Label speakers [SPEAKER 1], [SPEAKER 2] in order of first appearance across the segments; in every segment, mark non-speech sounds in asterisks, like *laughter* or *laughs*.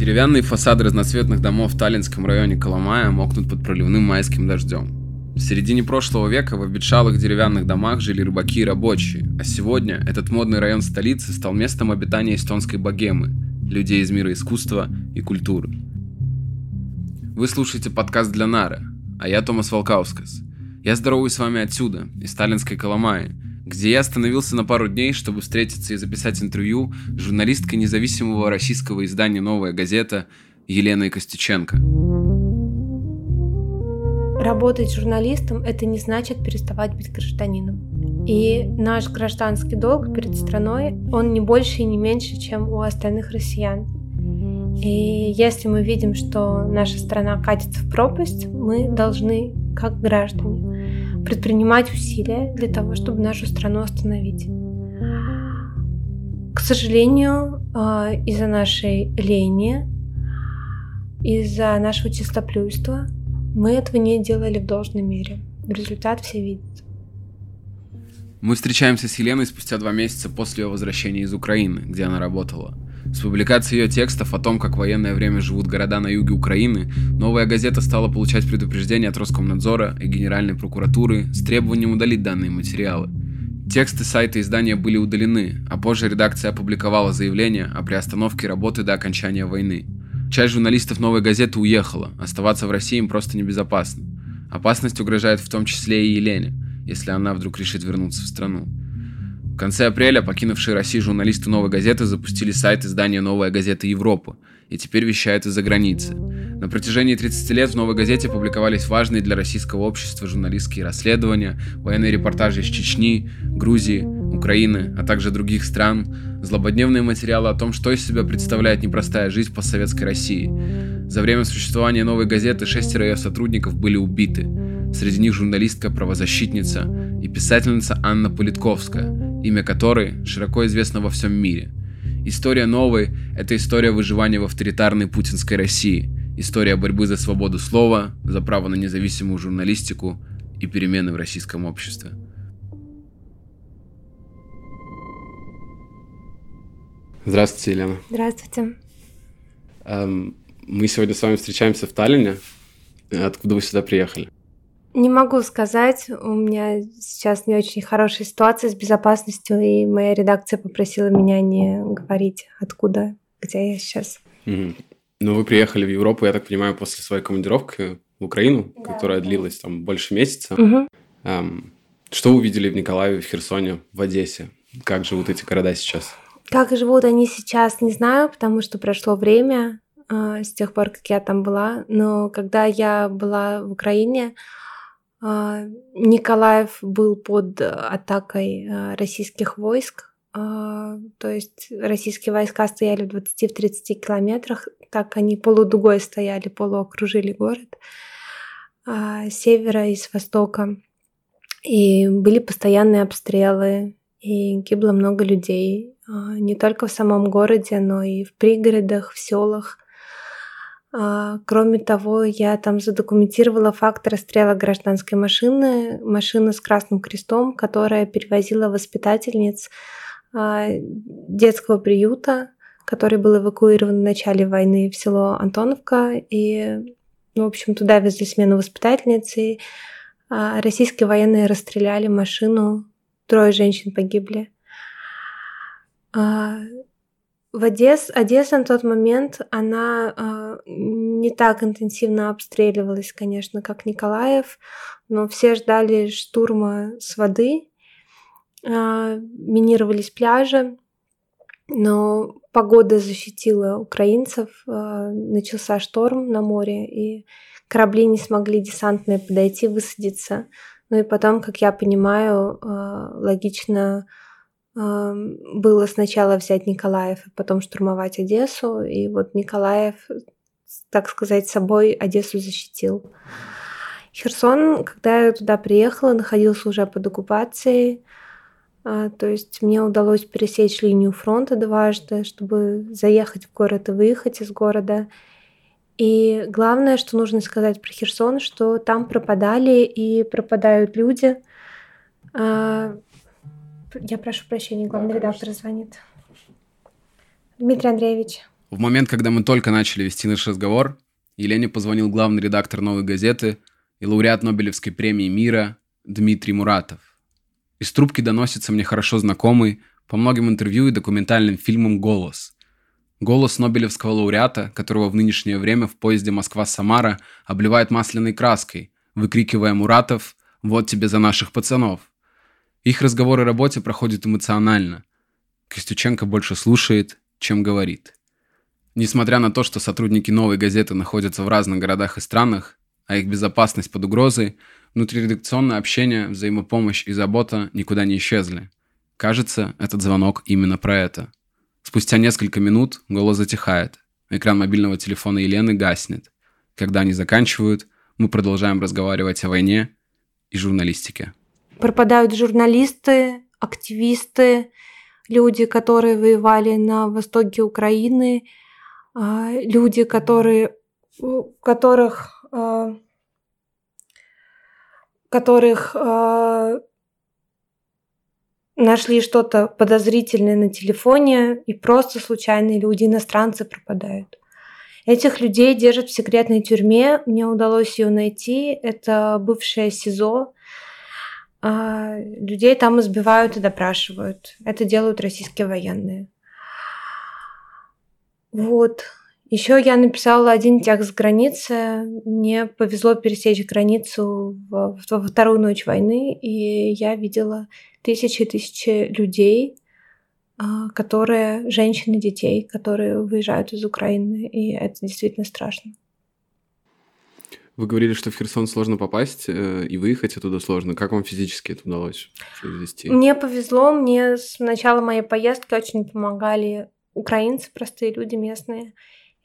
[SPEAKER 1] Деревянные фасады разноцветных домов в Таллинском районе Коломая мокнут под проливным майским дождем. В середине прошлого века в обветшалых деревянных домах жили рыбаки и рабочие, а сегодня этот модный район столицы стал местом обитания эстонской богемы, людей из мира искусства и культуры. Вы слушаете подкаст для Нары, а я Томас Волкаускас. Я здороваюсь с вами отсюда, из Сталинской Коломаи, где я остановился на пару дней, чтобы встретиться и записать интервью с журналисткой независимого российского издания «Новая газета» Еленой Костюченко.
[SPEAKER 2] Работать журналистом – это не значит переставать быть гражданином. И наш гражданский долг перед страной, он не больше и не меньше, чем у остальных россиян. И если мы видим, что наша страна катится в пропасть, мы должны, как граждане, предпринимать усилия для того, чтобы нашу страну остановить. К сожалению, а, из-за нашей лени, из-за нашего чистоплюйства мы этого не делали в должной мере. Результат все видят.
[SPEAKER 1] Мы встречаемся с Еленой спустя два месяца после ее возвращения из Украины, где она работала – с публикацией ее текстов о том, как в военное время живут города на юге Украины, новая газета стала получать предупреждения от Роскомнадзора и Генеральной прокуратуры с требованием удалить данные материалы. Тексты сайта издания были удалены, а позже редакция опубликовала заявление о приостановке работы до окончания войны. Часть журналистов «Новой газеты» уехала, оставаться в России им просто небезопасно. Опасность угрожает в том числе и Елене, если она вдруг решит вернуться в страну конце апреля покинувшие Россию журналисты «Новой газеты» запустили сайт издания «Новая газета Европа» и теперь вещают из-за границы. На протяжении 30 лет в «Новой газете» публиковались важные для российского общества журналистские расследования, военные репортажи из Чечни, Грузии, Украины, а также других стран, злободневные материалы о том, что из себя представляет непростая жизнь по советской России. За время существования «Новой газеты» шестеро ее сотрудников были убиты. Среди них журналистка, правозащитница и писательница Анна Политковская – имя которой широко известно во всем мире. История новой – это история выживания в авторитарной путинской России, история борьбы за свободу слова, за право на независимую журналистику и перемены в российском обществе. Здравствуйте, Елена.
[SPEAKER 2] Здравствуйте.
[SPEAKER 1] Эм, мы сегодня с вами встречаемся в Таллине. Откуда вы сюда приехали?
[SPEAKER 2] Не могу сказать, у меня сейчас не очень хорошая ситуация с безопасностью, и моя редакция попросила меня не говорить, откуда, где я сейчас.
[SPEAKER 1] Угу. Ну, вы приехали в Европу, я так понимаю, после своей командировки в Украину, да, которая да. длилась там больше месяца.
[SPEAKER 2] Угу.
[SPEAKER 1] Эм, что увидели в Николаеве, в Херсоне, в Одессе? Как живут эти города сейчас?
[SPEAKER 2] Как живут они сейчас, не знаю, потому что прошло время э, с тех пор, как я там была. Но когда я была в Украине, Николаев был под атакой а, российских войск, а, то есть российские войска стояли в 20-30 километрах, так они полудугой стояли, полуокружили город с севера и с востока. И были постоянные обстрелы, и гибло много людей, не только в самом городе, но и в пригородах, в селах. А, кроме того, я там задокументировала факт расстрела гражданской машины, машины с красным крестом, которая перевозила воспитательниц а, детского приюта, который был эвакуирован в начале войны в село Антоновка. И, ну, в общем, туда везли смену воспитательницы. А, российские военные расстреляли машину, трое женщин погибли в Одесс, Одесса на тот момент, она э, не так интенсивно обстреливалась, конечно, как Николаев, но все ждали штурма с воды, э, минировались пляжи, но погода защитила украинцев, э, начался шторм на море, и корабли не смогли десантные подойти, высадиться. Ну и потом, как я понимаю, э, логично было сначала взять Николаев, а потом штурмовать Одессу. И вот Николаев, так сказать, собой Одессу защитил. Херсон, когда я туда приехала, находился уже под оккупацией. А, то есть мне удалось пересечь линию фронта дважды, чтобы заехать в город и выехать из города. И главное, что нужно сказать про Херсон, что там пропадали и пропадают люди. Я прошу прощения, главный редактор звонит. Дмитрий Андреевич.
[SPEAKER 1] В момент, когда мы только начали вести наш разговор, Елене позвонил главный редактор «Новой газеты» и лауреат Нобелевской премии мира Дмитрий Муратов. Из трубки доносится мне хорошо знакомый по многим интервью и документальным фильмам голос. Голос Нобелевского лауреата, которого в нынешнее время в поезде Москва-Самара обливает масляной краской, выкрикивая Муратов «Вот тебе за наших пацанов!». Их разговор о работе проходит эмоционально. Костюченко больше слушает, чем говорит. Несмотря на то, что сотрудники новой газеты находятся в разных городах и странах, а их безопасность под угрозой, внутриредакционное общение, взаимопомощь и забота никуда не исчезли. Кажется, этот звонок именно про это. Спустя несколько минут голос затихает. Экран мобильного телефона Елены гаснет. Когда они заканчивают, мы продолжаем разговаривать о войне и журналистике.
[SPEAKER 2] Пропадают журналисты, активисты, люди, которые воевали на востоке Украины, а, люди, которые, которых, а, которых а, нашли что-то подозрительное на телефоне, и просто случайные люди, иностранцы пропадают. Этих людей держат в секретной тюрьме. Мне удалось ее найти. Это бывшее СИЗО. Людей там избивают и допрашивают. Это делают российские военные. Вот. Еще я написала один текст с границы. Мне повезло пересечь границу во, во вторую ночь войны, и я видела тысячи и тысячи людей, а, которые, женщины, детей, которые выезжают из Украины, и это действительно страшно.
[SPEAKER 1] Вы говорили, что в Херсон сложно попасть э, и выехать оттуда сложно. Как вам физически это удалось
[SPEAKER 2] произвести? Мне повезло, мне с начала моей поездки очень помогали украинцы, простые люди местные.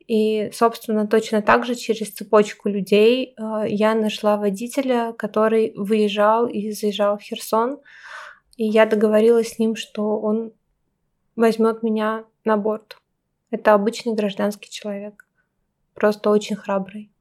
[SPEAKER 2] И, собственно, точно так же через цепочку людей э, я нашла водителя, который выезжал и заезжал в Херсон. И я договорилась с ним, что он возьмет меня на борт. Это обычный гражданский человек. Просто очень храбрый.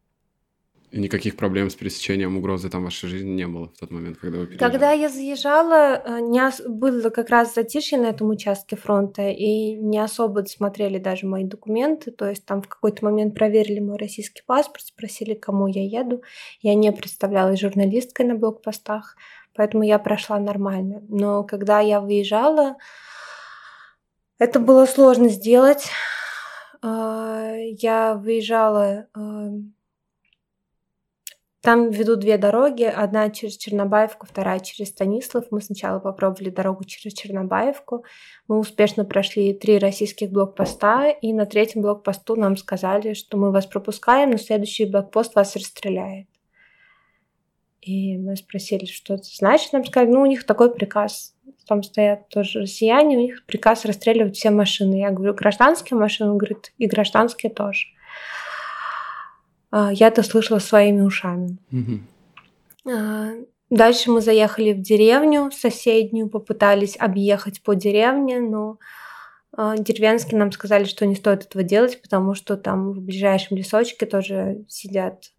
[SPEAKER 1] И никаких проблем с пересечением угрозы там в вашей жизни не было в тот момент, когда вы
[SPEAKER 2] переезжали? Когда я заезжала, э, не ос... было как раз затишье на этом участке фронта, и не особо смотрели даже мои документы, то есть там в какой-то момент проверили мой российский паспорт, спросили, кому я еду. Я не представлялась журналисткой на блокпостах, поэтому я прошла нормально. Но когда я выезжала, это было сложно сделать. А, я выезжала там ведут две дороги, одна через Чернобаевку, вторая через Станислав. Мы сначала попробовали дорогу через Чернобаевку. Мы успешно прошли три российских блокпоста, и на третьем блокпосту нам сказали, что мы вас пропускаем, но следующий блокпост вас расстреляет. И мы спросили, что это значит. Нам сказали, ну, у них такой приказ. Там стоят тоже россияне, у них приказ расстреливать все машины. Я говорю, гражданские машины? Он говорит, и гражданские тоже. А, я это слышала своими ушами. Угу. Дальше мы заехали в деревню соседнюю, попытались объехать по деревне, но а, деревенские нам сказали, что не стоит этого делать, потому что там в ближайшем лесочке тоже сидят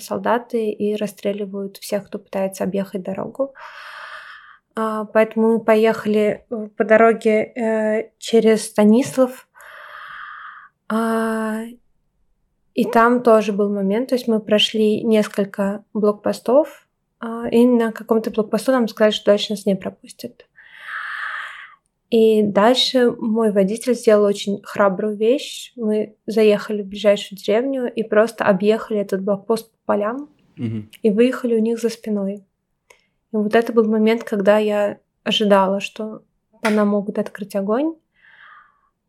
[SPEAKER 2] солдаты и расстреливают всех, кто пытается объехать дорогу. Поэтому мы поехали э, по дороге э, через Станислав. И там тоже был момент, то есть мы прошли несколько блокпостов, а, и на каком-то блокпосту нам сказали, что дальше нас не пропустят. И дальше мой водитель сделал очень храбрую вещь. Мы заехали в ближайшую деревню и просто объехали этот блокпост по полям угу. и выехали у них за спиной. И вот это был момент, когда я ожидала, что по нам могут открыть огонь.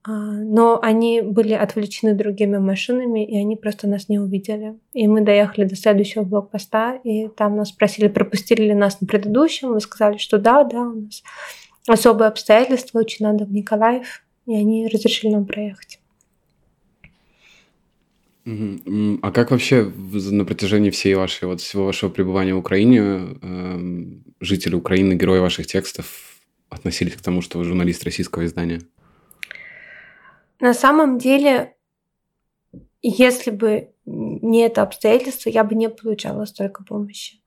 [SPEAKER 2] А, но они были отвлечены другими машинами, и они просто нас не увидели. И мы доехали до следующего блокпоста, и там нас спросили, пропустили ли нас на предыдущем. Мы сказали, что да, да, у нас особые обстоятельства, очень надо в Николаев, и они разрешили нам проехать.
[SPEAKER 1] А как вообще на протяжении всей вашей, вот всего вашего пребывания в Украине э, жители Украины, герои ваших текстов относились к тому, что вы журналист российского издания?
[SPEAKER 2] На самом деле, если бы не это обстоятельство, я бы не получала столько помощи.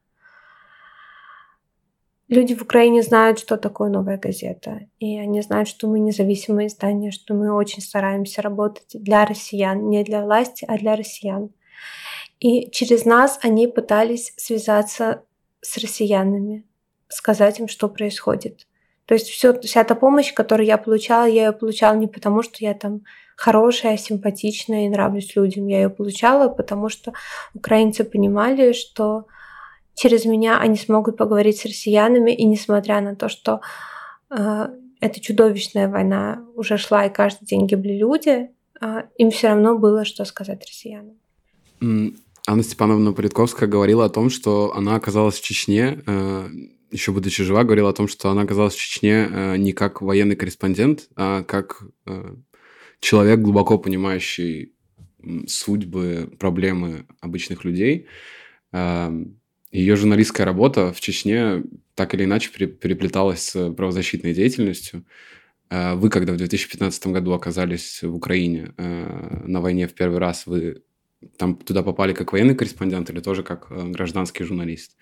[SPEAKER 2] люди в Украине знают, что такое новая газета. И они знают, что мы независимое издание, что мы очень стараемся работать для россиян, не для власти, а для россиян. И через нас они пытались связаться с россиянами, сказать им, что происходит. То есть все, вся эта помощь, которую я получала, я ее получала не потому, что я там хорошая, симпатичная и нравлюсь людям. Я ее получала, потому что украинцы понимали, что через меня они смогут поговорить с россиянами, и несмотря на то, что э, эта чудовищная война уже шла, и каждый день гибли люди, э, им все равно было что сказать россиянам.
[SPEAKER 1] Анна Степановна Политковская говорила о том, что она оказалась в Чечне, э, еще будучи жива, говорила о том, что она оказалась в Чечне э, не как военный корреспондент, а как э, человек, глубоко понимающий судьбы, проблемы обычных людей. Эм, ее журналистская работа в Чечне так или иначе переплеталась с правозащитной деятельностью. Э, вы, когда в 2015 году оказались в Украине на войне в первый раз, вы там туда попали как военный корреспондент или тоже как гражданский журналист?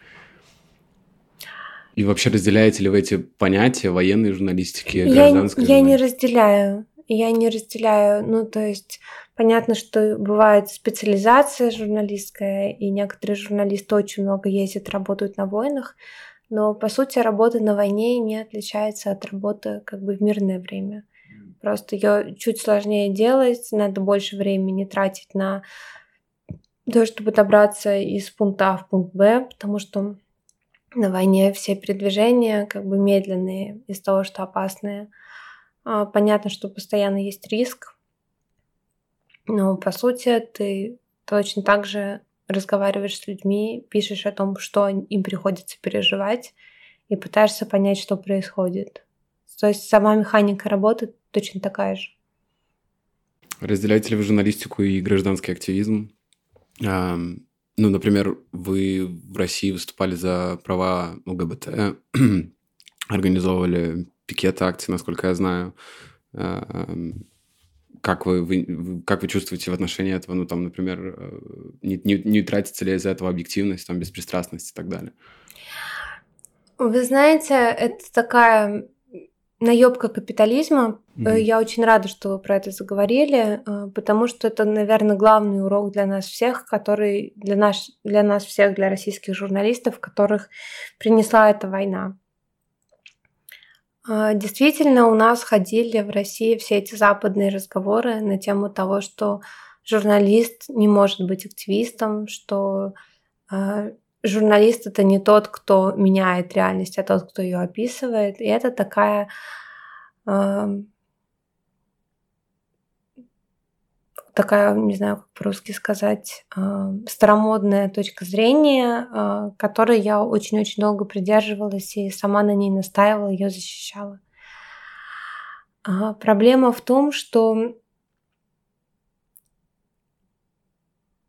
[SPEAKER 1] И вообще разделяете ли вы эти понятия военной журналистики
[SPEAKER 2] гражданской? Я, я не разделяю. Я не разделяю. Ну, то есть Понятно, что бывает специализация журналистская, и некоторые журналисты очень много ездят, работают на войнах, но по сути работа на войне не отличается от работы как бы в мирное время. Просто ее чуть сложнее делать, надо больше времени тратить на то, чтобы добраться из пункта А в пункт Б, потому что на войне все передвижения как бы медленные из того, что опасные. А, понятно, что постоянно есть риск, но по сути ты точно так же разговариваешь с людьми, пишешь о том, что им приходится переживать, и пытаешься понять, что происходит. То есть сама механика работы точно такая же.
[SPEAKER 1] Разделяете ли вы журналистику и гражданский активизм? Ну, например, вы в России выступали за права ЛГБТ, *clears throat* организовывали пикеты акции, насколько я знаю. А, как вы, вы, как вы чувствуете в отношении этого, ну, там, например, э, не, не, не тратится ли из-за этого объективность, там, беспристрастность и так далее?
[SPEAKER 2] Вы знаете, это такая наебка капитализма. Mm-hmm. Я очень рада, что вы про это заговорили, э, потому что это, наверное, главный урок для нас всех, который для нас, для нас всех, для российских журналистов, которых принесла эта война. А, действительно, у нас ходили в России все эти западные разговоры на тему того, что журналист не может быть активистом, что журналист это не тот, кто меняет реальность, а тот, кто ее описывает. И это такая такая, не знаю, как по-русски сказать, а, старомодная точка зрения, а, которой я очень-очень долго придерживалась и сама на ней настаивала, ее защищала. А, проблема в том, что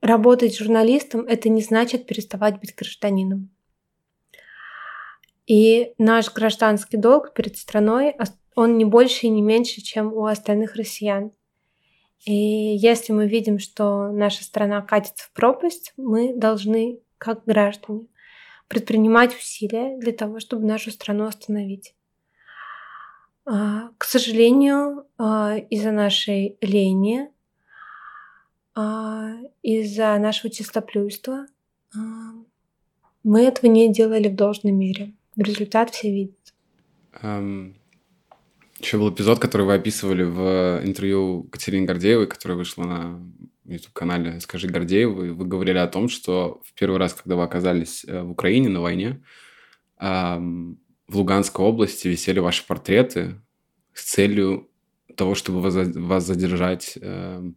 [SPEAKER 2] работать журналистом это не значит переставать быть гражданином. И наш гражданский долг перед страной, он не больше и не меньше, чем у остальных россиян. И если мы видим, что наша страна катится в пропасть, мы должны, как граждане, предпринимать усилия для того, чтобы нашу страну остановить. А, к сожалению, а, из-за нашей лени, из-за нашего чистоплюйства мы этого не делали в должной мере. Результат все видят.
[SPEAKER 1] Um, еще был эпизод, который вы описывали в интервью Катерине Гордеевой, которая вышла на YouTube-канале «Скажи Гордеевой». Вы говорили о том, что в первый раз, когда вы оказались э, в Украине на войне, в Луганской области висели ваши портреты с целью того, чтобы вас задержать. Эм,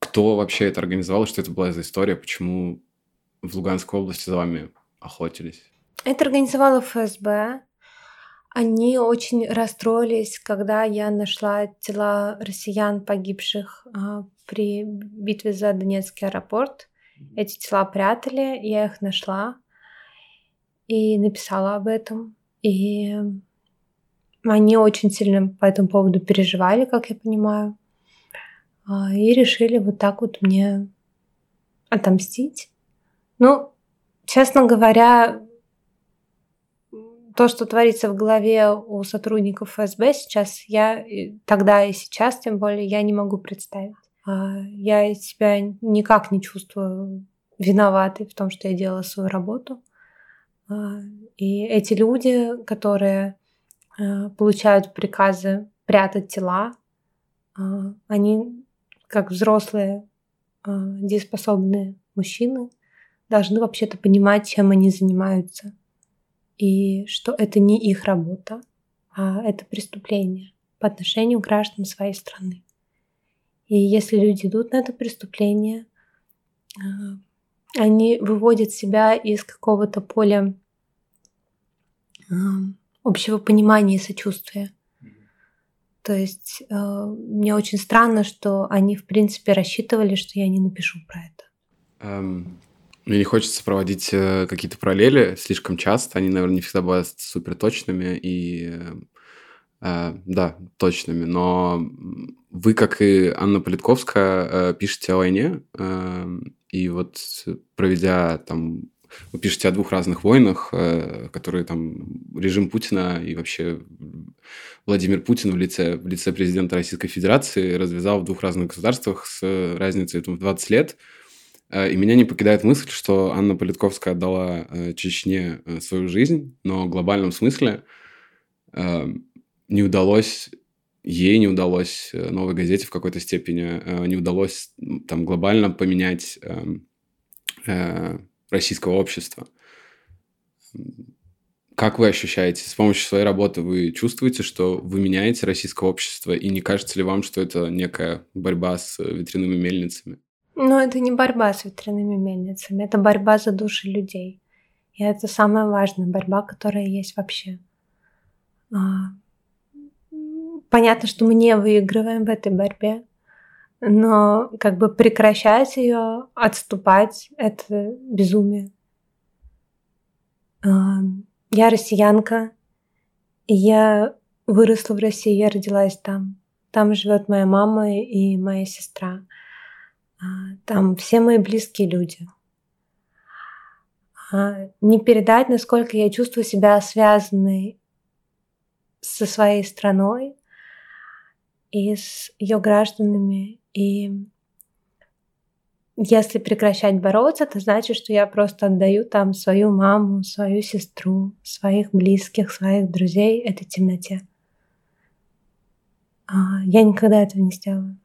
[SPEAKER 1] кто вообще это организовал, что это была за история, почему в Луганской области за вами охотились?
[SPEAKER 2] Это организовала ФСБ. Они очень расстроились, когда я нашла тела россиян, погибших а, при битве за Донецкий аэропорт. Эти тела прятали, я их нашла и написала об этом. И они очень сильно по этому поводу переживали, как я понимаю, и решили вот так вот мне отомстить. Ну, честно говоря, то, что творится в голове у сотрудников ФСБ сейчас, я тогда и сейчас, тем более, я не могу представить. А, я себя никак не чувствую виноватой в том, что я делала свою работу. А, и эти люди, которые а, получают приказы прятать тела, они, как взрослые, дееспособные мужчины, должны вообще-то понимать, чем они занимаются. И что это не их работа, а это преступление по отношению к гражданам своей страны. И если люди идут на это преступление, а, они выводят себя из какого-то поля а, общего понимания и сочувствия. То есть э, мне очень странно, что они, в принципе, рассчитывали, что я не напишу про это.
[SPEAKER 1] Um, мне не хочется проводить э, какие-то параллели слишком часто. Они, наверное, не всегда бывают супер точными и э, да, точными. Но вы, как и Анна Политковская, э, пишете о войне. Э, и вот проведя там вы пишете о двух разных войнах, э, которые там режим Путина и вообще Владимир Путин в лице, в лице президента Российской Федерации развязал в двух разных государствах с разницей там, в 20 лет. Э, и меня не покидает мысль, что Анна Политковская отдала э, Чечне свою жизнь, но в глобальном смысле не удалось ей не удалось новой газете в какой-то степени не удалось там глобально поменять эм, российского общества. Как вы ощущаете, с помощью своей работы вы чувствуете, что вы меняете российское общество, и не кажется ли вам, что это некая борьба с ветряными мельницами?
[SPEAKER 2] Ну, это не борьба с ветряными мельницами, это борьба за души людей. И это самая важная борьба, которая есть вообще. А, понятно, что мы не выигрываем в этой борьбе, но как бы прекращать ее, отступать — это безумие. Я россиянка, я выросла в России, я родилась там. Там живет моя мама и моя сестра. А, там все мои близкие люди. А, не передать, насколько я чувствую себя связанной со своей страной и с ее гражданами и если прекращать бороться, это значит, что я просто отдаю там свою маму, свою сестру, своих близких, своих друзей этой темноте. А я никогда этого не сделаю.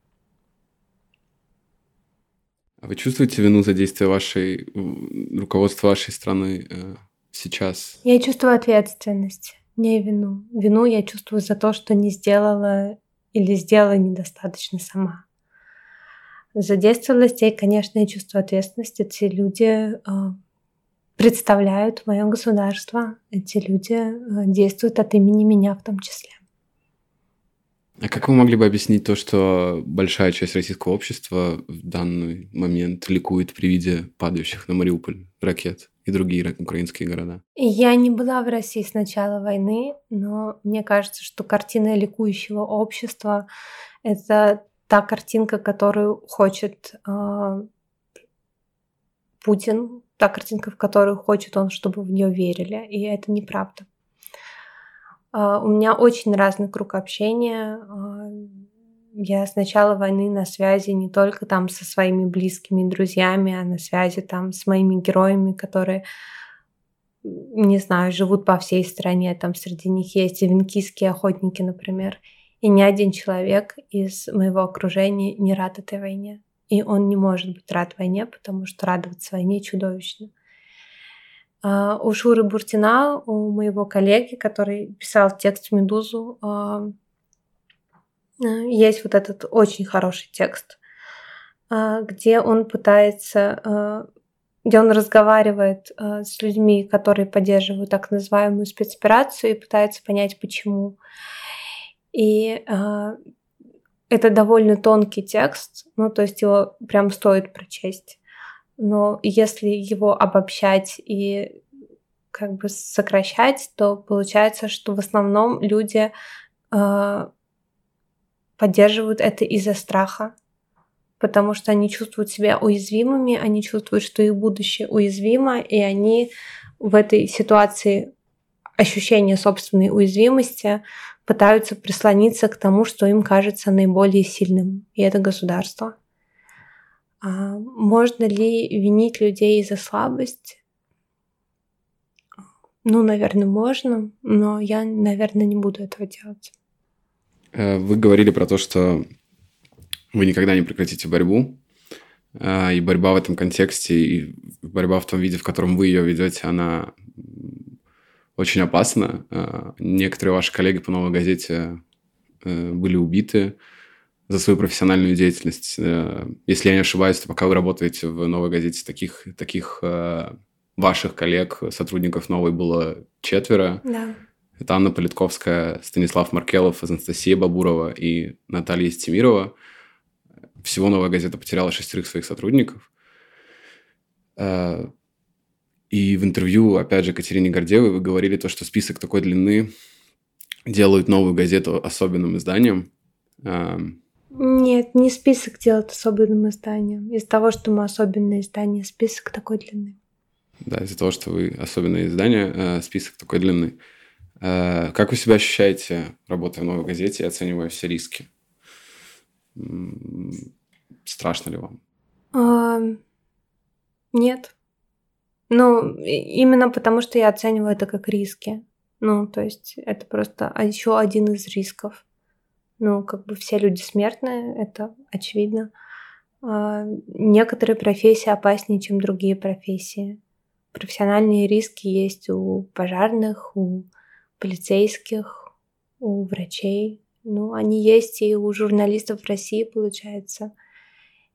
[SPEAKER 1] А вы чувствуете вину за действия вашей руководства вашей страны э, сейчас?
[SPEAKER 2] Я чувствую ответственность, не вину. Вину я чувствую за то, что не сделала или сделала недостаточно сама. За действия властей, конечно, я чувствую ответственность. Эти люди э, представляют мое государство. Эти люди э, действуют от имени меня в том числе.
[SPEAKER 1] А как вы могли бы объяснить то, что большая часть российского общества в данный момент ликует при виде падающих на Мариуполь ракет и другие украинские города?
[SPEAKER 2] Я не была в России с начала войны, но мне кажется, что картина ликующего общества — это та картинка, которую хочет э, Путин, та картинка, в которую хочет он, чтобы в нее верили, и это неправда. Э, у меня очень разный круг общения. Э, я с начала войны на связи не только там со своими близкими друзьями, а на связи там с моими героями, которые не знаю, живут по всей стране, там среди них есть и венкийские охотники, например, и ни один человек из моего окружения не рад этой войне. И он не может быть рад войне, потому что радоваться войне чудовищно. Uh, у Шуры Буртина, у моего коллеги, который писал текст в «Медузу», uh, есть вот этот очень хороший текст, uh, где он пытается, где он разговаривает с людьми, которые поддерживают так называемую спецоперацию и пытается понять, почему. И э, это довольно тонкий текст, ну, то есть его прям стоит прочесть. Но если его обобщать и как бы сокращать, то получается, что в основном люди э, поддерживают это из-за страха, потому что они чувствуют себя уязвимыми, они чувствуют, что их будущее уязвимо, и они в этой ситуации ощущения собственной уязвимости пытаются прислониться к тому, что им кажется наиболее сильным, и это государство. А можно ли винить людей за слабость? Ну, наверное, можно, но я, наверное, не буду этого делать.
[SPEAKER 1] Э, вы говорили про то, что вы никогда не прекратите борьбу, а, и борьба в этом контексте, и борьба в том виде, в котором вы ее ведете, она очень опасна. А, некоторые ваши коллеги по «Новой газете» э, были убиты за свою профессиональную деятельность. Э, если я не ошибаюсь, то пока вы работаете в «Новой газете», таких, таких ваших коллег, сотрудников новой было четверо.
[SPEAKER 2] Да.
[SPEAKER 1] Это Анна Политковская, Станислав Маркелов, Анастасия Бабурова и Наталья Стемирова. Всего «Новая газета» потеряла шестерых своих сотрудников. И в интервью, опять же, Катерине Гордеевой вы говорили то, что список такой длины делают новую газету особенным изданием.
[SPEAKER 2] Нет, не список делает особенным изданием. Из того, что мы особенное издание, список такой длины.
[SPEAKER 1] Да, из-за того, что вы особенное издание, э, список такой длины. Э, как вы себя ощущаете, работая в новой газете и оценивая все риски? Страшно ли вам?
[SPEAKER 2] А, нет. Ну, именно потому, что я оцениваю это как риски. Ну, то есть это просто еще один из рисков. Ну, как бы все люди смертные, это очевидно. А, некоторые профессии опаснее, чем другие профессии профессиональные риски есть у пожарных, у полицейских, у врачей. Ну, они есть и у журналистов в России, получается.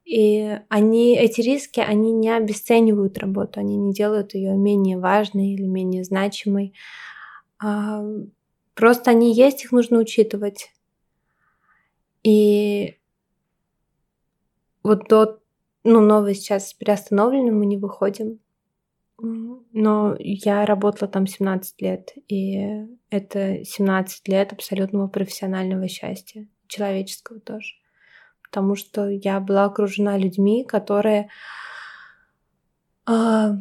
[SPEAKER 2] И они, эти риски, они не обесценивают работу, они не делают ее менее важной или менее значимой. А просто они есть, их нужно учитывать. И вот до ну, новый сейчас приостановлены, мы не выходим. Но я работала там 17 лет, и это 17 лет абсолютного профессионального счастья, человеческого тоже. Потому что я была окружена людьми, которые э,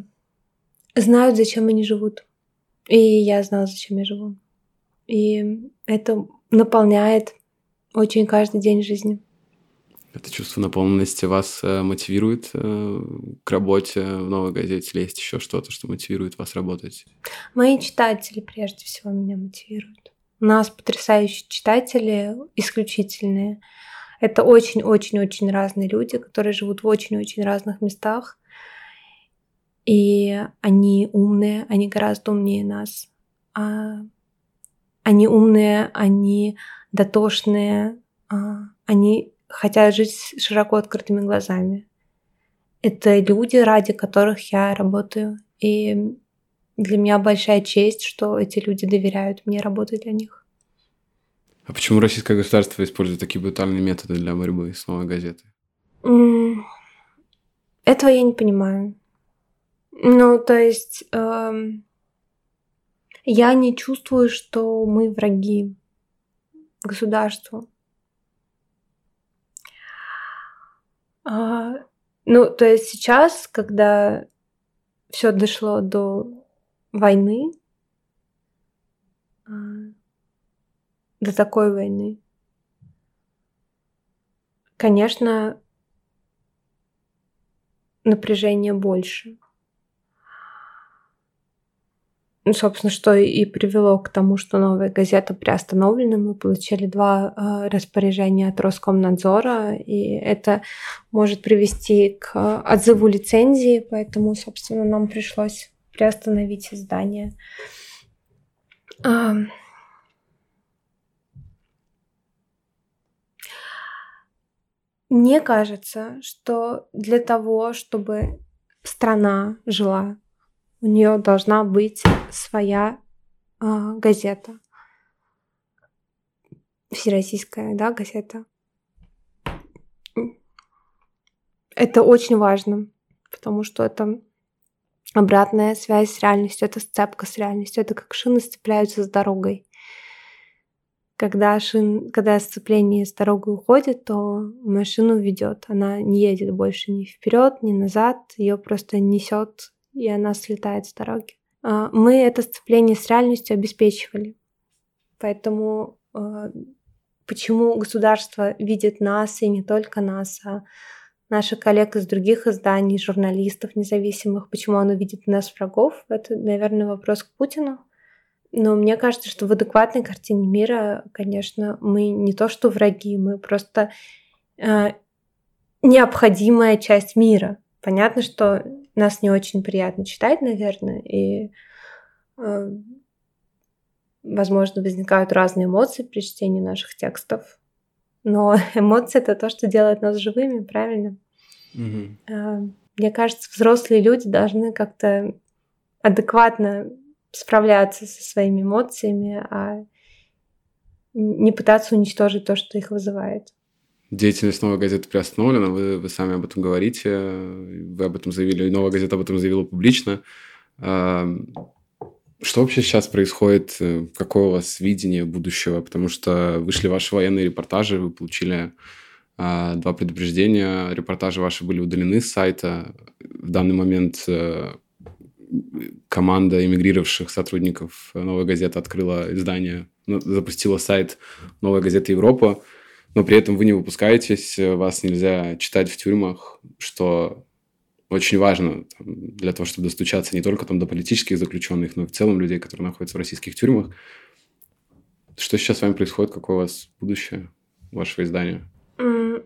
[SPEAKER 2] знают, зачем они живут. И я знала, зачем я живу. И это наполняет очень каждый день жизни.
[SPEAKER 1] Это чувство наполненности вас э, мотивирует э, к работе в новой газете или есть еще что-то, что мотивирует вас работать?
[SPEAKER 2] Мои читатели прежде всего меня мотивируют. У нас потрясающие читатели, исключительные. Это очень-очень-очень разные люди, которые живут в очень-очень разных местах. И они умные, они гораздо умнее нас. А они умные, они дотошные, а они хотят жить широко открытыми глазами. Это люди, ради которых я работаю. И для меня большая честь, что эти люди доверяют мне работать для них.
[SPEAKER 1] А почему российское государство использует такие брутальные методы для борьбы с новой газетой?
[SPEAKER 2] Этого я не понимаю. Ну, то есть эм, я не чувствую, что мы враги государству. А, ну, то есть сейчас, когда все дошло до войны, а, до такой войны, конечно, напряжение больше ну, собственно, что и привело к тому, что новая газета приостановлена. Мы получили два э, распоряжения от Роскомнадзора, и это может привести к отзыву лицензии, поэтому, собственно, нам пришлось приостановить издание. Мне кажется, что для того, чтобы страна жила у нее должна быть своя э, газета. Всероссийская, да, газета. Это очень важно, потому что это обратная связь с реальностью, это сцепка с реальностью, это как шины сцепляются с дорогой. Когда, шин, когда сцепление с дорогой уходит, то машину ведет. Она не едет больше ни вперед, ни назад, ее просто несет и она слетает с дороги. а, мы это сцепление с реальностью обеспечивали. Поэтому а, почему государство видит нас и не только нас, а наших коллег из других изданий, журналистов независимых, почему оно видит нас врагов, это, наверное, вопрос к Путину. Но мне кажется, что в адекватной картине мира, конечно, мы не то что враги, мы просто э, необходимая часть мира. Понятно, что нас не очень приятно читать, наверное, и, э, возможно, возникают разные эмоции при чтении наших текстов. Но *laughs* эмоции это то, что делает нас живыми, правильно?
[SPEAKER 1] Угу.
[SPEAKER 2] Мне кажется, взрослые люди должны как-то адекватно справляться со своими эмоциями, а не пытаться уничтожить то, что их вызывает.
[SPEAKER 1] Деятельность «Новой газеты» приостановлена, вы, вы сами об этом говорите, вы об этом заявили, и «Новая газета» об этом заявила публично. Что вообще сейчас происходит? Какое у вас видение будущего? Потому что вышли ваши военные репортажи, вы получили а, два предупреждения. Репортажи ваши были удалены с сайта. В данный момент э, команда эмигрировавших сотрудников «Новой газеты» открыла издание, ну, запустила сайт «Новая газета Европа», но при этом вы не выпускаетесь, вас нельзя читать в тюрьмах, что очень важно для того, чтобы достучаться не только там, до политических заключенных, но и в целом людей, которые находятся в российских тюрьмах. Что сейчас с вами происходит? Какое у вас будущее вашего издания?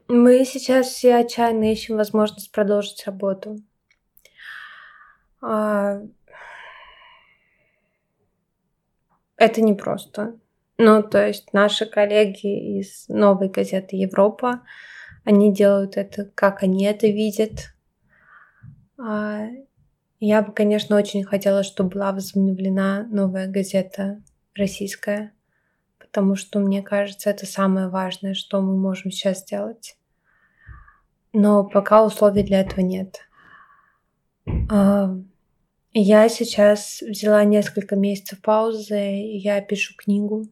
[SPEAKER 2] Мы сейчас все отчаянно ищем возможность продолжить работу. А, это непросто. Ну, то есть наши коллеги из новой газеты Европа, они делают это, как они это видят. А, я бы, конечно, очень хотела, чтобы была возобновлена новая газета российская, потому что, мне кажется, это самое важное, что мы можем сейчас сделать. Но пока условий для этого нет. Я сейчас взяла несколько месяцев паузы, я пишу книгу,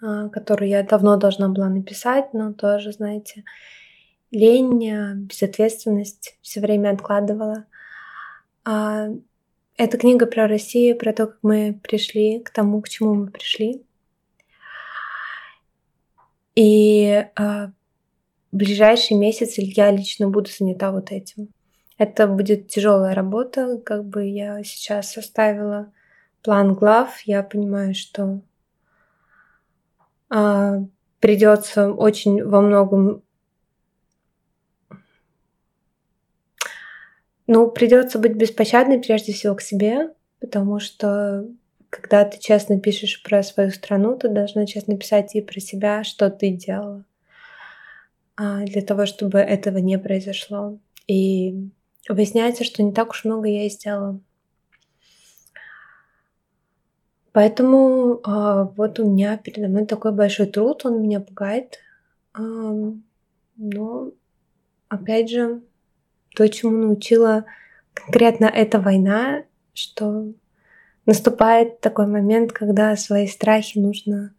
[SPEAKER 2] а, которую я давно должна была написать, но тоже, знаете, лень, безответственность все время откладывала. А, эта книга про Россию, про то, как мы пришли к тому, к чему мы пришли. И в ближайшие месяцы я лично буду занята вот этим. Это будет тяжелая работа, как бы я сейчас составила план глав, я понимаю, что а, придется очень во многом Ну, придется быть беспощадной прежде всего к себе, потому что когда ты честно пишешь про свою страну, ты должна честно писать и про себя, что ты делала, а, для того, чтобы этого не произошло. И выясняется, что не так уж много я и сделала. Поэтому а, вот у меня передо мной такой большой труд, он меня пугает. А, но, опять же, то, чему научила конкретно эта война, что наступает такой момент, когда свои страхи нужно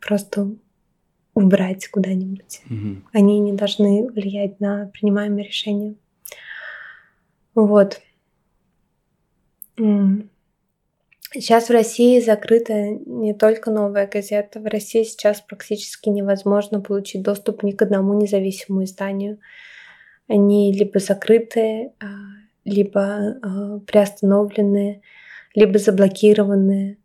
[SPEAKER 2] просто убрать куда-нибудь.
[SPEAKER 1] Угу.
[SPEAKER 2] Они не должны влиять на принимаемые решения. Вот. Сейчас в России закрыта не только новая газета. В России сейчас практически невозможно получить доступ ни к одному независимому изданию они либо закрыты, а, либо а, приостановлены, либо заблокированы,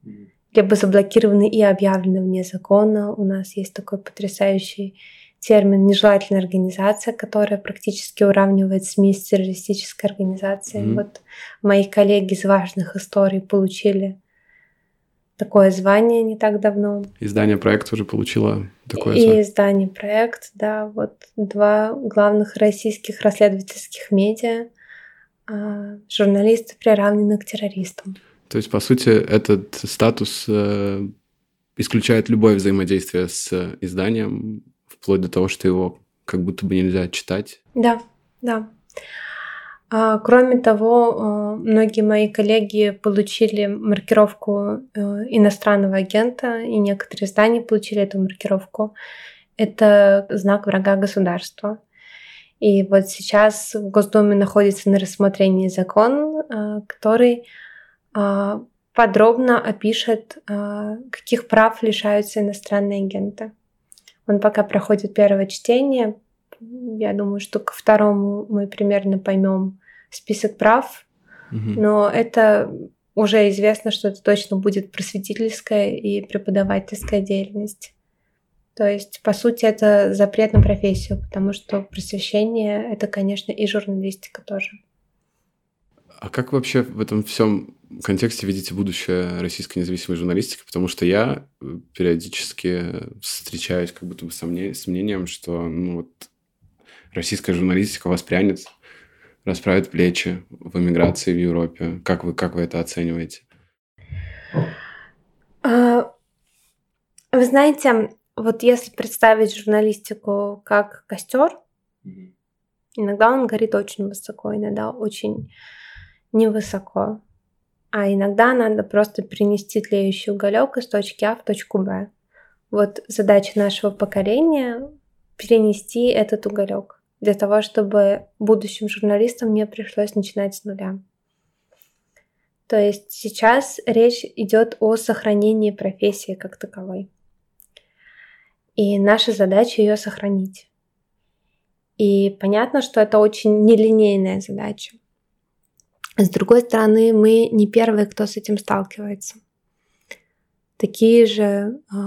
[SPEAKER 2] либо заблокированы и объявлены вне закона. У нас есть такой потрясающий термин «нежелательная организация», которая практически уравнивает СМИ с террористической организацией. Mm-hmm. Вот мои коллеги из важных историй получили такое звание не так давно.
[SPEAKER 1] Издание «Проект» уже получило такое
[SPEAKER 2] И звание. издание «Проект», да, вот два главных российских расследовательских медиа, а, журналисты приравнены к террористам.
[SPEAKER 1] То есть, по сути, этот статус э, исключает любое взаимодействие с изданием, вплоть до того, что его как будто бы нельзя читать.
[SPEAKER 2] Да, да. А, кроме того, а, многие мои коллеги получили маркировку э, иностранного агента, и некоторые издания получили эту маркировку. Это знак врага государства. И вот сейчас в Госдуме находится на рассмотрении закон, э, который э, подробно опишет, э, каких прав лишаются иностранные агенты. Он пока проходит первое чтение. Я думаю, что ко второму мы примерно поймем список прав. Угу. Но это уже известно, что это точно будет просветительская и преподавательская деятельность. То есть, по сути, это запрет на профессию, потому что просвещение — это, конечно, и журналистика тоже.
[SPEAKER 1] А как вообще в этом всем контексте видите будущее российской независимой журналистики? Потому что я э, периодически встречаюсь как будто бы с мнением, что ну, вот, российская журналистика воспрянет, расправит плечи в эмиграции в Европе. Как вы, как вы это оцениваете?
[SPEAKER 2] А, вы знаете, вот если представить журналистику как костер, иногда он горит очень высоко, иногда очень невысоко. А иногда надо просто перенести тлеющий уголек из точки А в точку Б. Вот задача нашего поколения перенести этот уголек для того, чтобы будущим журналистам не пришлось начинать с нуля. То есть сейчас речь идет о сохранении профессии как таковой. И наша задача ее сохранить. И понятно, что это очень нелинейная задача. С другой стороны, мы не первые, кто с этим сталкивается. Такие же э,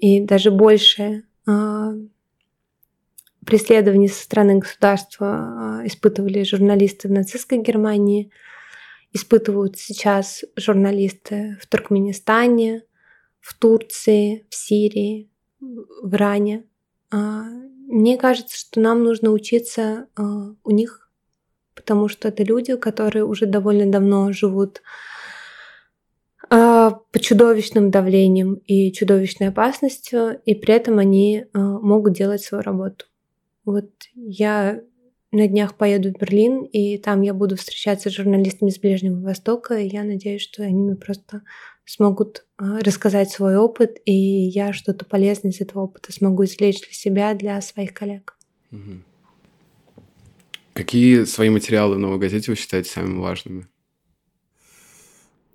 [SPEAKER 2] и даже больше э, преследования со стороны государства э, испытывали журналисты в нацистской Германии, испытывают сейчас журналисты в Туркменистане, в Турции, в Сирии, в Иране. А, мне кажется, что нам нужно учиться а, у них, потому что это люди, которые уже довольно давно живут а, под чудовищным давлением и чудовищной опасностью, и при этом они могут делать свою работу. Вот я на днях поеду в Берлин, и там я буду встречаться с журналистами с Ближнего Востока, и я надеюсь, что они мне просто смогут а, рассказать свой опыт, и я что-то полезное из этого опыта смогу извлечь для себя, для своих коллег. Угу.
[SPEAKER 1] Какие свои материалы в новой газете вы считаете самыми важными?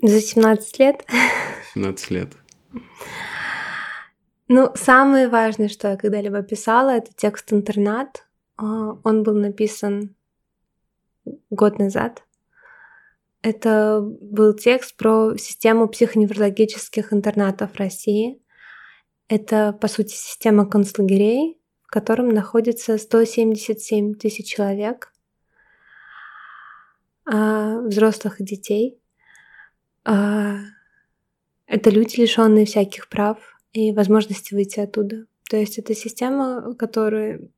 [SPEAKER 2] За 17 лет.
[SPEAKER 1] 17 лет.
[SPEAKER 2] Ну, самое важное, что я когда-либо писала, это текст «Интернат». А, он был написан год назад. Это был текст про систему психоневрологических интернатов России. Это, по сути, система концлагерей, в котором находится 177 тысяч человек, а, взрослых и детей. А, это люди, лишенные всяких прав и возможности выйти оттуда. То есть это система, которую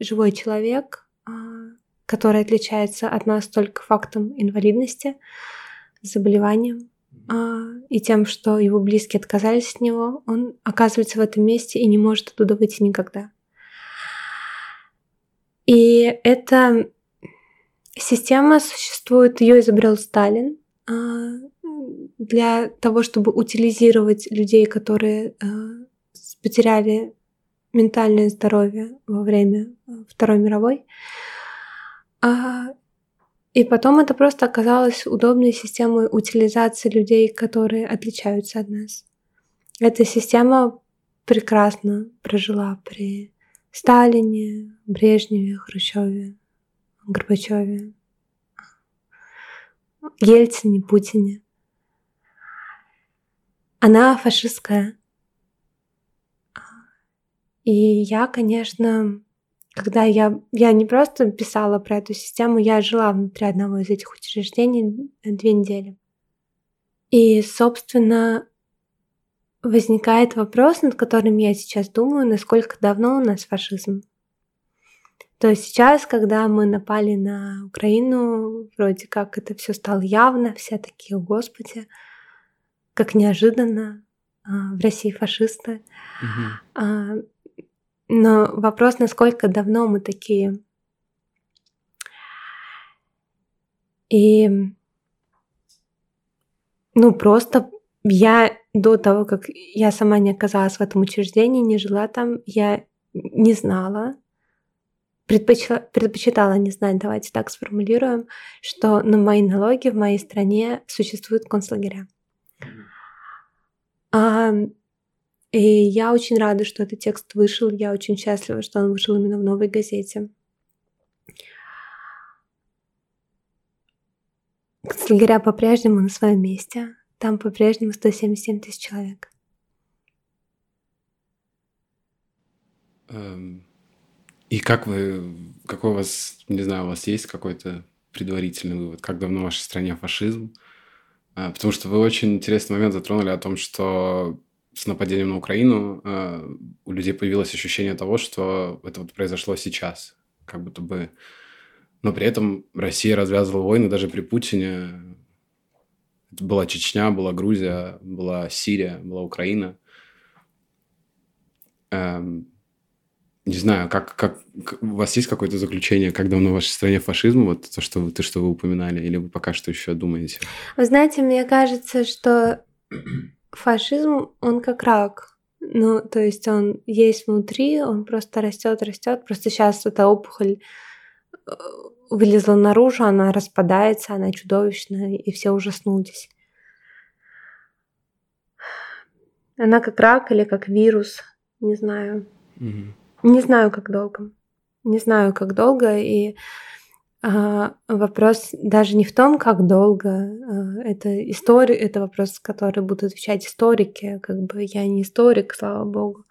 [SPEAKER 2] живой человек а, который отличается от нас только фактом инвалидности, заболеванием и тем, что его близкие отказались от него, он оказывается в этом месте и не может оттуда выйти никогда. И эта система существует, ее изобрел Сталин а, для того, чтобы утилизировать людей, которые а, потеряли ментальное здоровье во время Второй мировой. А, и потом это просто оказалось удобной системой утилизации людей, которые отличаются от нас. Эта система прекрасно прожила при Сталине, Брежневе, Хрущеве, Горбачеве, Ельцине, Путине. Она фашистская. И я, конечно, когда я, я не просто писала про эту систему, я жила внутри одного из этих учреждений две недели. И, собственно, возникает вопрос, над которым я сейчас думаю, насколько давно у нас фашизм. То есть сейчас, когда мы напали на Украину, вроде как это все стало явно, все такие, господи, как неожиданно а, в России фашисты. Угу. Но вопрос, насколько давно мы такие. И ну просто я до того, как я сама не оказалась в этом учреждении, не жила там, я не знала, предпочитала, предпочитала не знать, давайте так сформулируем, что на мои налоги в моей стране существуют концлагеря. А, и я очень рада, что этот текст вышел. Я очень счастлива, что он вышел именно в новой газете. Концлагеря по-прежнему на своем месте. Там по-прежнему 177 тысяч человек.
[SPEAKER 1] Эм, и как вы, какой у вас, не знаю, у вас есть какой-то предварительный вывод, как давно в вашей стране фашизм? А, потому что вы очень интересный момент затронули о том, что с нападением на Украину э, у людей появилось ощущение того, что это вот произошло сейчас, как будто бы... Но при этом Россия развязывала войны даже при Путине. Это была Чечня, была Грузия, была Сирия, была Украина. Эм, не знаю, как, как, у вас есть какое-то заключение, как давно в вашей стране фашизм, вот то, что, то, что вы упоминали, или вы пока что еще думаете?
[SPEAKER 2] Вы знаете, мне кажется, что фашизм, он как рак. Ну, то есть он есть внутри, он просто растет, растет. Просто сейчас эта опухоль э, вылезла наружу, она распадается, она чудовищная, и все ужаснулись. Она как рак или как вирус, не знаю. Угу. Не знаю, как долго. Не знаю, как долго. И а, вопрос даже не в том, как долго. А, это история, это вопрос, который будут отвечать историки. Как бы я не историк, слава богу.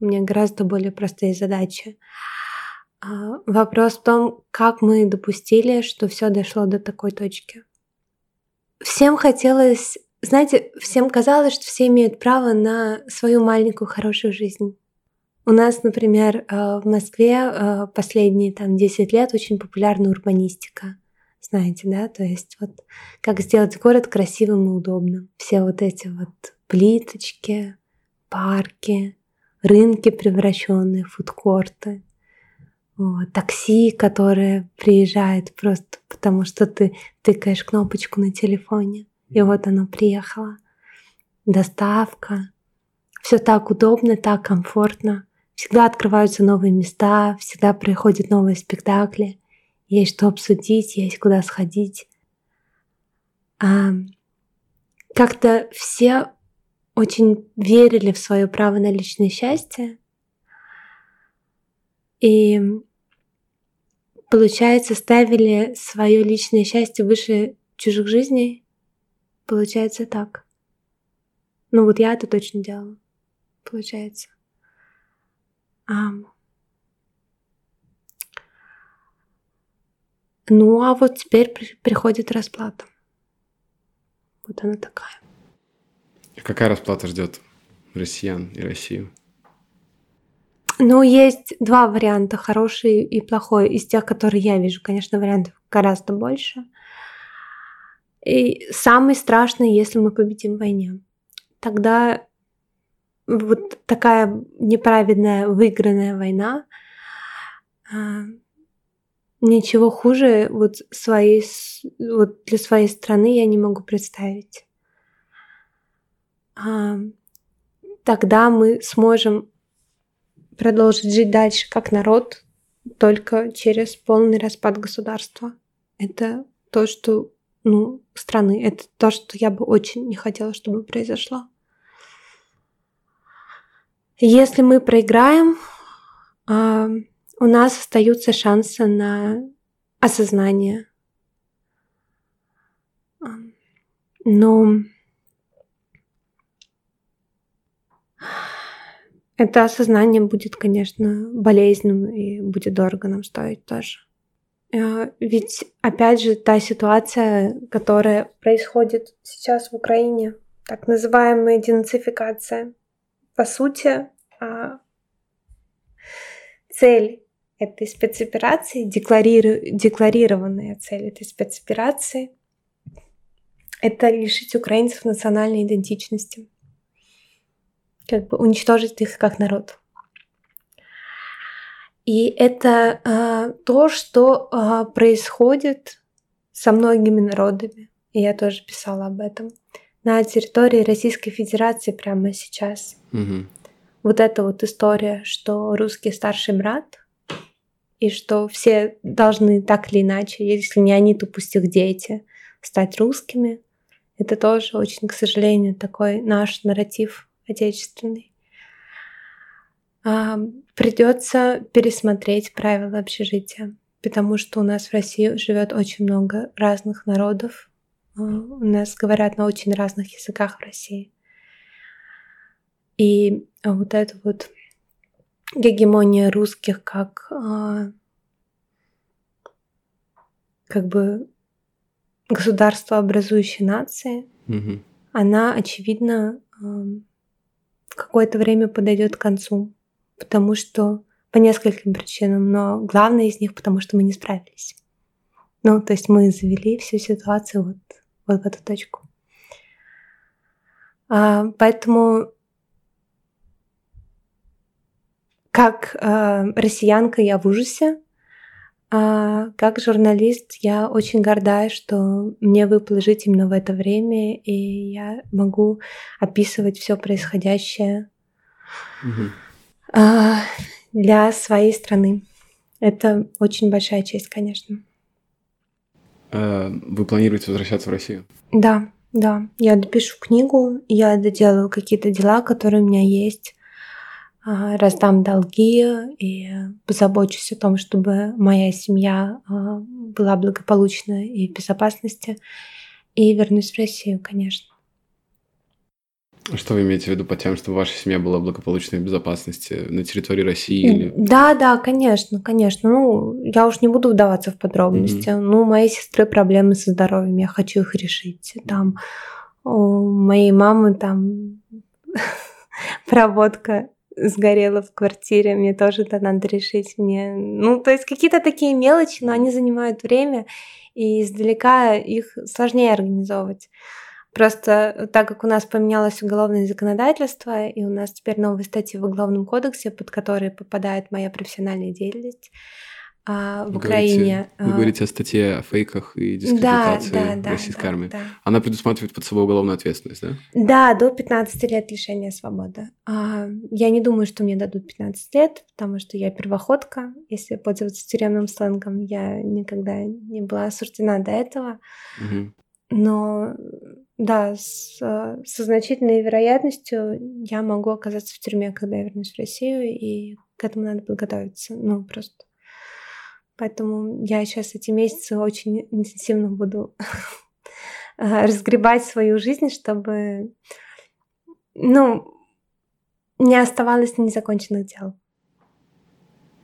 [SPEAKER 2] У меня гораздо более простые задачи. А, вопрос в том, как мы допустили, что все дошло до такой точки. Всем хотелось, знаете, всем казалось, что все имеют право на свою маленькую хорошую жизнь. У нас, например, э, в Москве э, последние там 10 лет очень популярна урбанистика. Знаете, да? То есть вот как сделать город красивым и удобным. Все вот эти вот плиточки, парки, рынки превращенные, фудкорты, вот, такси, которое приезжает просто потому, что ты тыкаешь кнопочку на телефоне, и вот оно приехало. Доставка. Все так удобно, так комфортно. Всегда открываются новые места, всегда проходят новые спектакли. Есть что обсудить, есть куда сходить. А, как-то все очень верили в свое право на личное счастье. И, получается, ставили свое личное счастье выше чужих жизней. Получается так. Ну вот я это точно делала. Получается. Ну, а вот теперь приходит расплата. Вот она такая.
[SPEAKER 1] Какая расплата ждет россиян и Россию?
[SPEAKER 2] Ну, есть два варианта, хороший и плохой. Из тех, которые я вижу, конечно, вариантов гораздо больше. И самый страшный, если мы победим в войне. Тогда вот такая неправедная выигранная война, а, ничего хуже вот своей вот для своей страны я не могу представить. А, тогда мы сможем продолжить жить дальше как народ только через полный распад государства. Это то, что ну, страны. Это то, что я бы очень не хотела, чтобы произошло. Если мы проиграем, а, у нас остаются шансы на осознание. Но это осознание будет, конечно, болезненным и будет дорого нам стоить тоже. А, ведь, опять же, та ситуация, которая происходит сейчас в Украине, так называемая денацификация, по сути, а, цель этой спецоперации, декларированная цель этой спецоперации, это лишить украинцев национальной идентичности, как бы уничтожить их как народ. И это э, то, что э, происходит со многими народами. И я тоже писала об этом на территории Российской Федерации прямо сейчас.
[SPEAKER 1] Угу.
[SPEAKER 2] Вот эта вот история, что русский старший брат и что все должны так или иначе, если не они, то пусть их дети, стать русскими. Это тоже очень, к сожалению, такой наш нарратив отечественный. А, придется пересмотреть правила общежития, потому что у нас в России живет очень много разных народов. А, у нас говорят на очень разных языках в России. И вот это вот гегемония русских как а, как бы государство образующей нации,
[SPEAKER 1] Мгм.
[SPEAKER 2] она, очевидно, какое-то время подойдет к концу, потому что по нескольким причинам, но главное из них, потому что мы не справились. Ну, то есть мы завели всю ситуацию вот, вот в эту точку. А, поэтому как а, россиянка я в ужасе, а, как журналист я очень горда, что мне выпало жить именно в это время, и я могу описывать все происходящее а, для своей страны. Это очень большая честь, конечно.
[SPEAKER 1] Э, Вы планируете возвращаться в Россию?
[SPEAKER 2] Да, да. Я допишу книгу, я доделаю какие-то дела, которые у меня есть, а, раздам долги и позабочусь о том, чтобы моя семья а, была благополучна и в безопасности. И вернусь в Россию, конечно.
[SPEAKER 1] Что вы имеете в виду под тем, чтобы ваша семья была благополучной в безопасности на территории России или...
[SPEAKER 2] Да, да, конечно, конечно. Ну, я уж не буду вдаваться в подробности. Ну, у моей сестры проблемы со здоровьем, я хочу их решить. Там у моей мамы там *laughs* проводка сгорела в квартире, мне тоже это надо решить. Мне, ну, то есть какие-то такие мелочи, но они занимают время, и издалека их сложнее организовывать. Просто так как у нас поменялось уголовное законодательство, и у нас теперь новые статьи в Уголовном кодексе, под которые попадает моя профессиональная деятельность а, в
[SPEAKER 1] Вы
[SPEAKER 2] Украине.
[SPEAKER 1] Говорите, вы
[SPEAKER 2] а,
[SPEAKER 1] говорите о статье о фейках и
[SPEAKER 2] да,
[SPEAKER 1] дискредитации
[SPEAKER 2] да, да,
[SPEAKER 1] российской
[SPEAKER 2] да,
[SPEAKER 1] армии.
[SPEAKER 2] да.
[SPEAKER 1] Она предусматривает под собой уголовную ответственность, да?
[SPEAKER 2] Да, до 15 лет лишения свободы. А, я не думаю, что мне дадут 15 лет, потому что я первоходка, если пользоваться тюремным сленгом. Я никогда не была осуждена до этого.
[SPEAKER 1] Мгм.
[SPEAKER 2] Но да, с, э, со значительной вероятностью я могу оказаться в тюрьме, когда я вернусь в Россию, и к этому надо подготовиться. Ну, просто. Поэтому я сейчас эти месяцы очень интенсивно буду *laughs* а, разгребать свою жизнь, чтобы, ну, не оставалось незаконченных дел.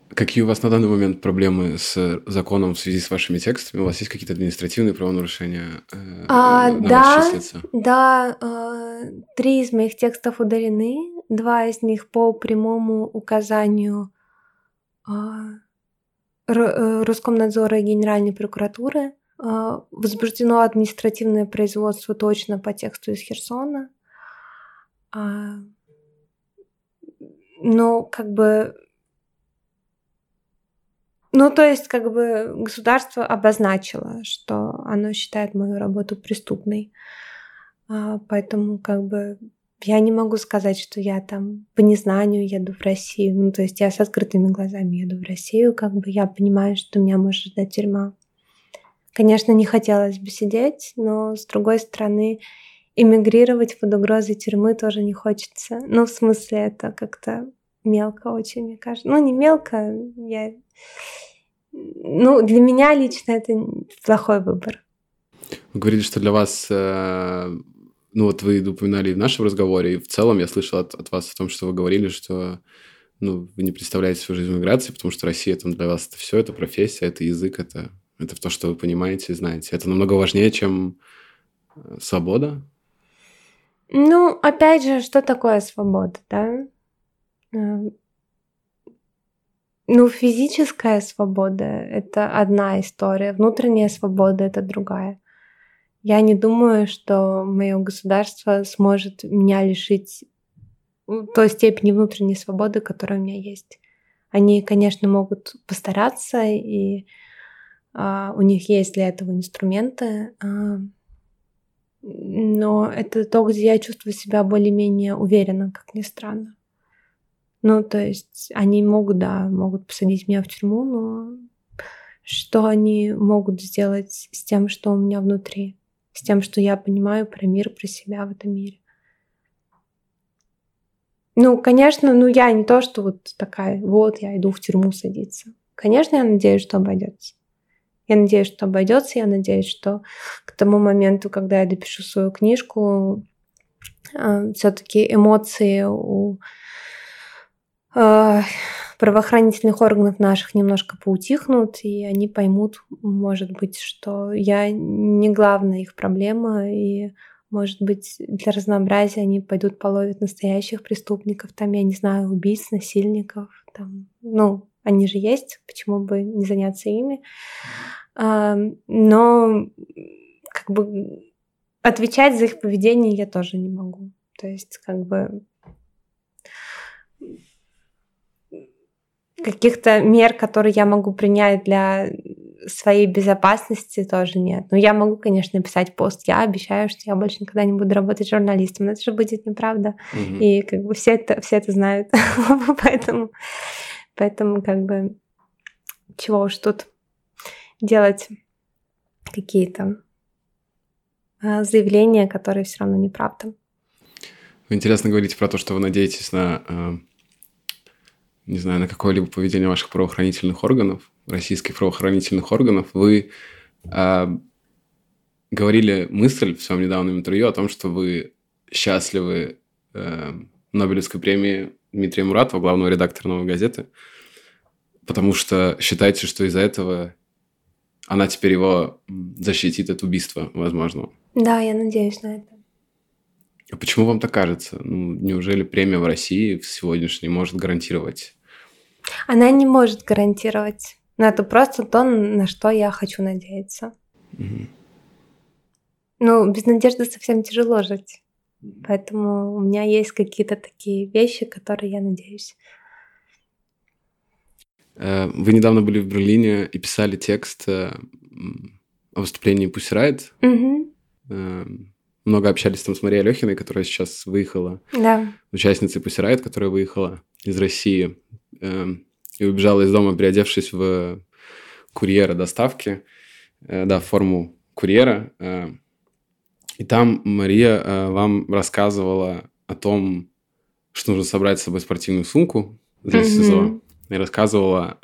[SPEAKER 1] Какие у вас на данный момент проблемы с законом в связи с вашими текстами? У вас есть какие-то административные правонарушения? э,
[SPEAKER 2] А, да, да, э, три из моих текстов удалены, два из них по прямому указанию Ро- э, Роскомнадзора и Генеральной прокуратуры. А, Возбуждено административное производство точно по тексту из Херсона. А, Но как бы ну, то есть, как бы государство обозначило, что оно считает мою работу преступной. А, Поэтому, как бы, я не могу сказать, что я там по незнанию еду в Россию. Ну, то есть я с открытыми глазами еду в Россию, как бы я понимаю, что меня может ждать тюрьма. Конечно, не хотелось бы сидеть, но с другой стороны, эмигрировать под угрозой тюрьмы тоже не хочется. Ну, в смысле, это как-то мелко очень, мне кажется. Ну, не мелко, я... Ну, для меня лично это плохой выбор.
[SPEAKER 1] Вы говорили, что для вас, э, ну вот вы упоминали в нашем разговоре, и в целом я слышал от, от вас о том, что вы говорили, что ну, вы не представляете свою жизнь в миграции, потому что Россия там для вас это все, это профессия, это язык, это, это то, что вы понимаете и знаете. Это намного важнее, чем э, свобода.
[SPEAKER 2] Ну, опять же, что такое свобода, да? Э, Ну, физическая свобода — это одна история, внутренняя свобода — это другая. Я не думаю, что мое государство сможет меня лишить ну, той степени внутренней свободы, которая у меня есть. Они, конечно, могут постараться, и а, у них есть для этого инструменты, а, но это то, где я чувствую себя более-менее уверенно, как ни странно. Ну, то есть они могут, да, могут посадить меня в тюрьму, но что они могут сделать с тем, что у меня внутри, с тем, что я понимаю про мир, про себя в этом мире. Ну, конечно, ну я не то, что вот такая, вот я иду в тюрьму садиться. Конечно, я надеюсь, что обойдется. Я надеюсь, что обойдется. Я надеюсь, что к тому моменту, когда я допишу свою книжку, э, все-таки эмоции у правоохранительных органов наших немножко поутихнут, и они поймут, может быть, что я не главная их проблема, и может быть, для разнообразия они пойдут половить настоящих преступников, там, я не знаю, убийц, насильников, там, ну, они же есть, почему бы не заняться ими. А, но как бы отвечать за их поведение я тоже не могу. То есть как бы каких-то мер, которые я могу принять для своей безопасности тоже нет. Но я могу, конечно, написать пост. Я обещаю, что я больше никогда не буду работать журналистом. Но это же будет неправда. Угу. И как бы все это, все это знают. *laughs* поэтому, поэтому как бы чего уж тут делать какие-то а, заявления, которые все равно неправда.
[SPEAKER 1] Интересно говорите про то, что вы надеетесь на, а, не знаю, на какое-либо поведение ваших правоохранительных органов российских правоохранительных органов, вы э, говорили мысль в своем недавнем интервью о том, что вы счастливы э, Нобелевской премии Дмитрия Муратова, главного редактора «Новой газеты», потому что считаете, что из-за этого она теперь его защитит от убийства, возможно.
[SPEAKER 2] Да, я надеюсь на это.
[SPEAKER 1] А почему вам так кажется? Ну, неужели премия в России в сегодняшней может гарантировать?
[SPEAKER 2] Она не может гарантировать. Но это просто то, на что я хочу надеяться. Угу. Ну, без надежды совсем тяжело жить. Поэтому у меня есть какие-то такие вещи, которые я надеюсь.
[SPEAKER 1] Э, вы недавно были в Берлине и писали текст э, о выступлении Пусирайт. Угу. Много общались там с Марией Алехиной, которая сейчас выехала.
[SPEAKER 2] Да.
[SPEAKER 1] Участницей Пусирайт, которая выехала из России и убежала из дома, переодевшись в курьера доставки, э, да, в форму курьера. Э, и там Мария э, вам рассказывала о том, что нужно собрать с собой спортивную сумку для mm-hmm. СИЗО. И рассказывала,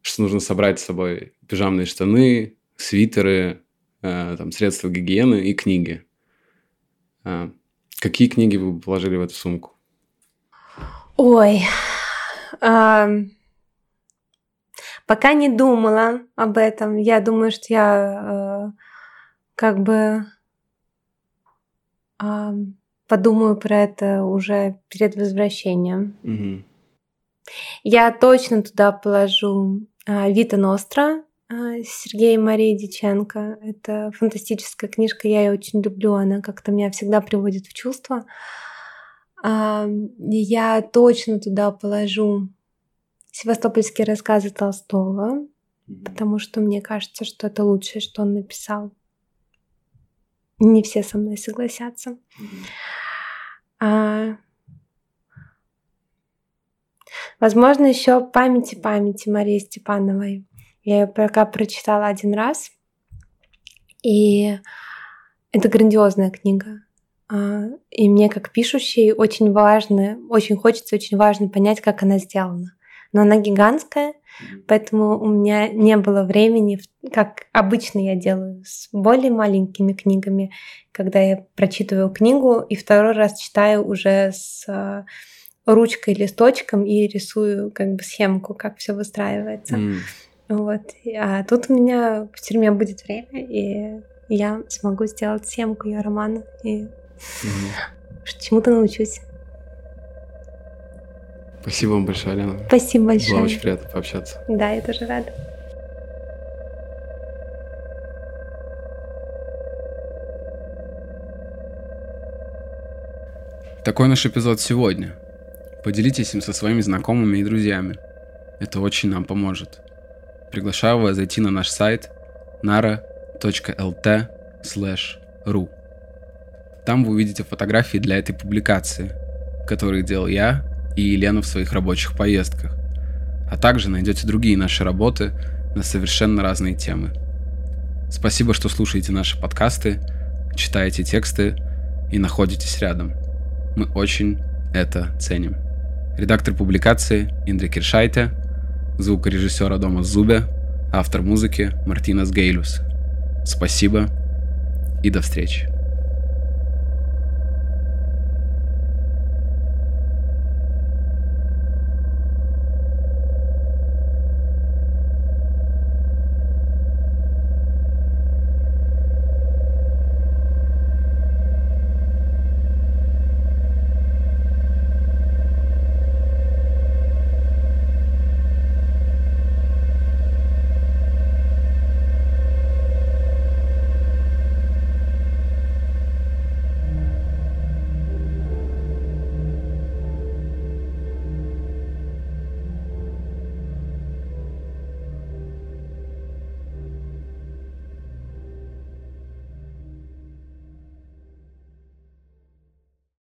[SPEAKER 1] что нужно собрать с собой пижамные штаны, свитеры, там, средства гигиены и книги. Какие книги вы положили в эту сумку?
[SPEAKER 2] Ой, пока не думала об этом. Я думаю, что я э, как бы подумаю про это уже перед возвращением. Угу. Я точно туда положу э, Вита Ностра э, Сергея Марии Диченко. Это фантастическая книжка, я ее очень люблю, она как-то меня всегда приводит в чувство. Я точно туда положу севастопольские рассказы Толстого, потому что мне кажется, что это лучшее, что он написал. Не все со мной согласятся. А... Возможно, еще памяти памяти Марии Степановой. Я ее пока прочитала один раз. И это грандиозная книга. А, и мне, как пишущей, очень важно, очень хочется, очень важно понять, как она сделана. Но она гигантская, поэтому у меня не было времени, как обычно я делаю с более маленькими книгами, когда я прочитываю книгу и второй раз читаю уже с а, ручкой, листочком и рисую как бы схемку, как все выстраивается. Mm. Вот. А тут у меня в тюрьме будет время, и я смогу сделать схемку ее романа и Угу. Чему-то научусь.
[SPEAKER 1] Спасибо вам большое, Алена.
[SPEAKER 2] Спасибо большое.
[SPEAKER 1] Было очень приятно пообщаться.
[SPEAKER 2] Да, я тоже рада.
[SPEAKER 1] Такой наш эпизод сегодня. Поделитесь им со своими знакомыми и друзьями. Это очень нам поможет. Приглашаю вас зайти на наш сайт nara.lt/ru. Там вы увидите фотографии для этой публикации, которые делал я, и Елену в своих рабочих поездках. А также найдете другие наши работы на совершенно разные темы. Спасибо, что слушаете наши подкасты, читаете тексты и находитесь рядом. Мы очень это ценим. Редактор публикации Индра Киршайте, звукорежиссер Адома Зубе, автор музыки Мартинес Гейлюс. Спасибо и до встречи.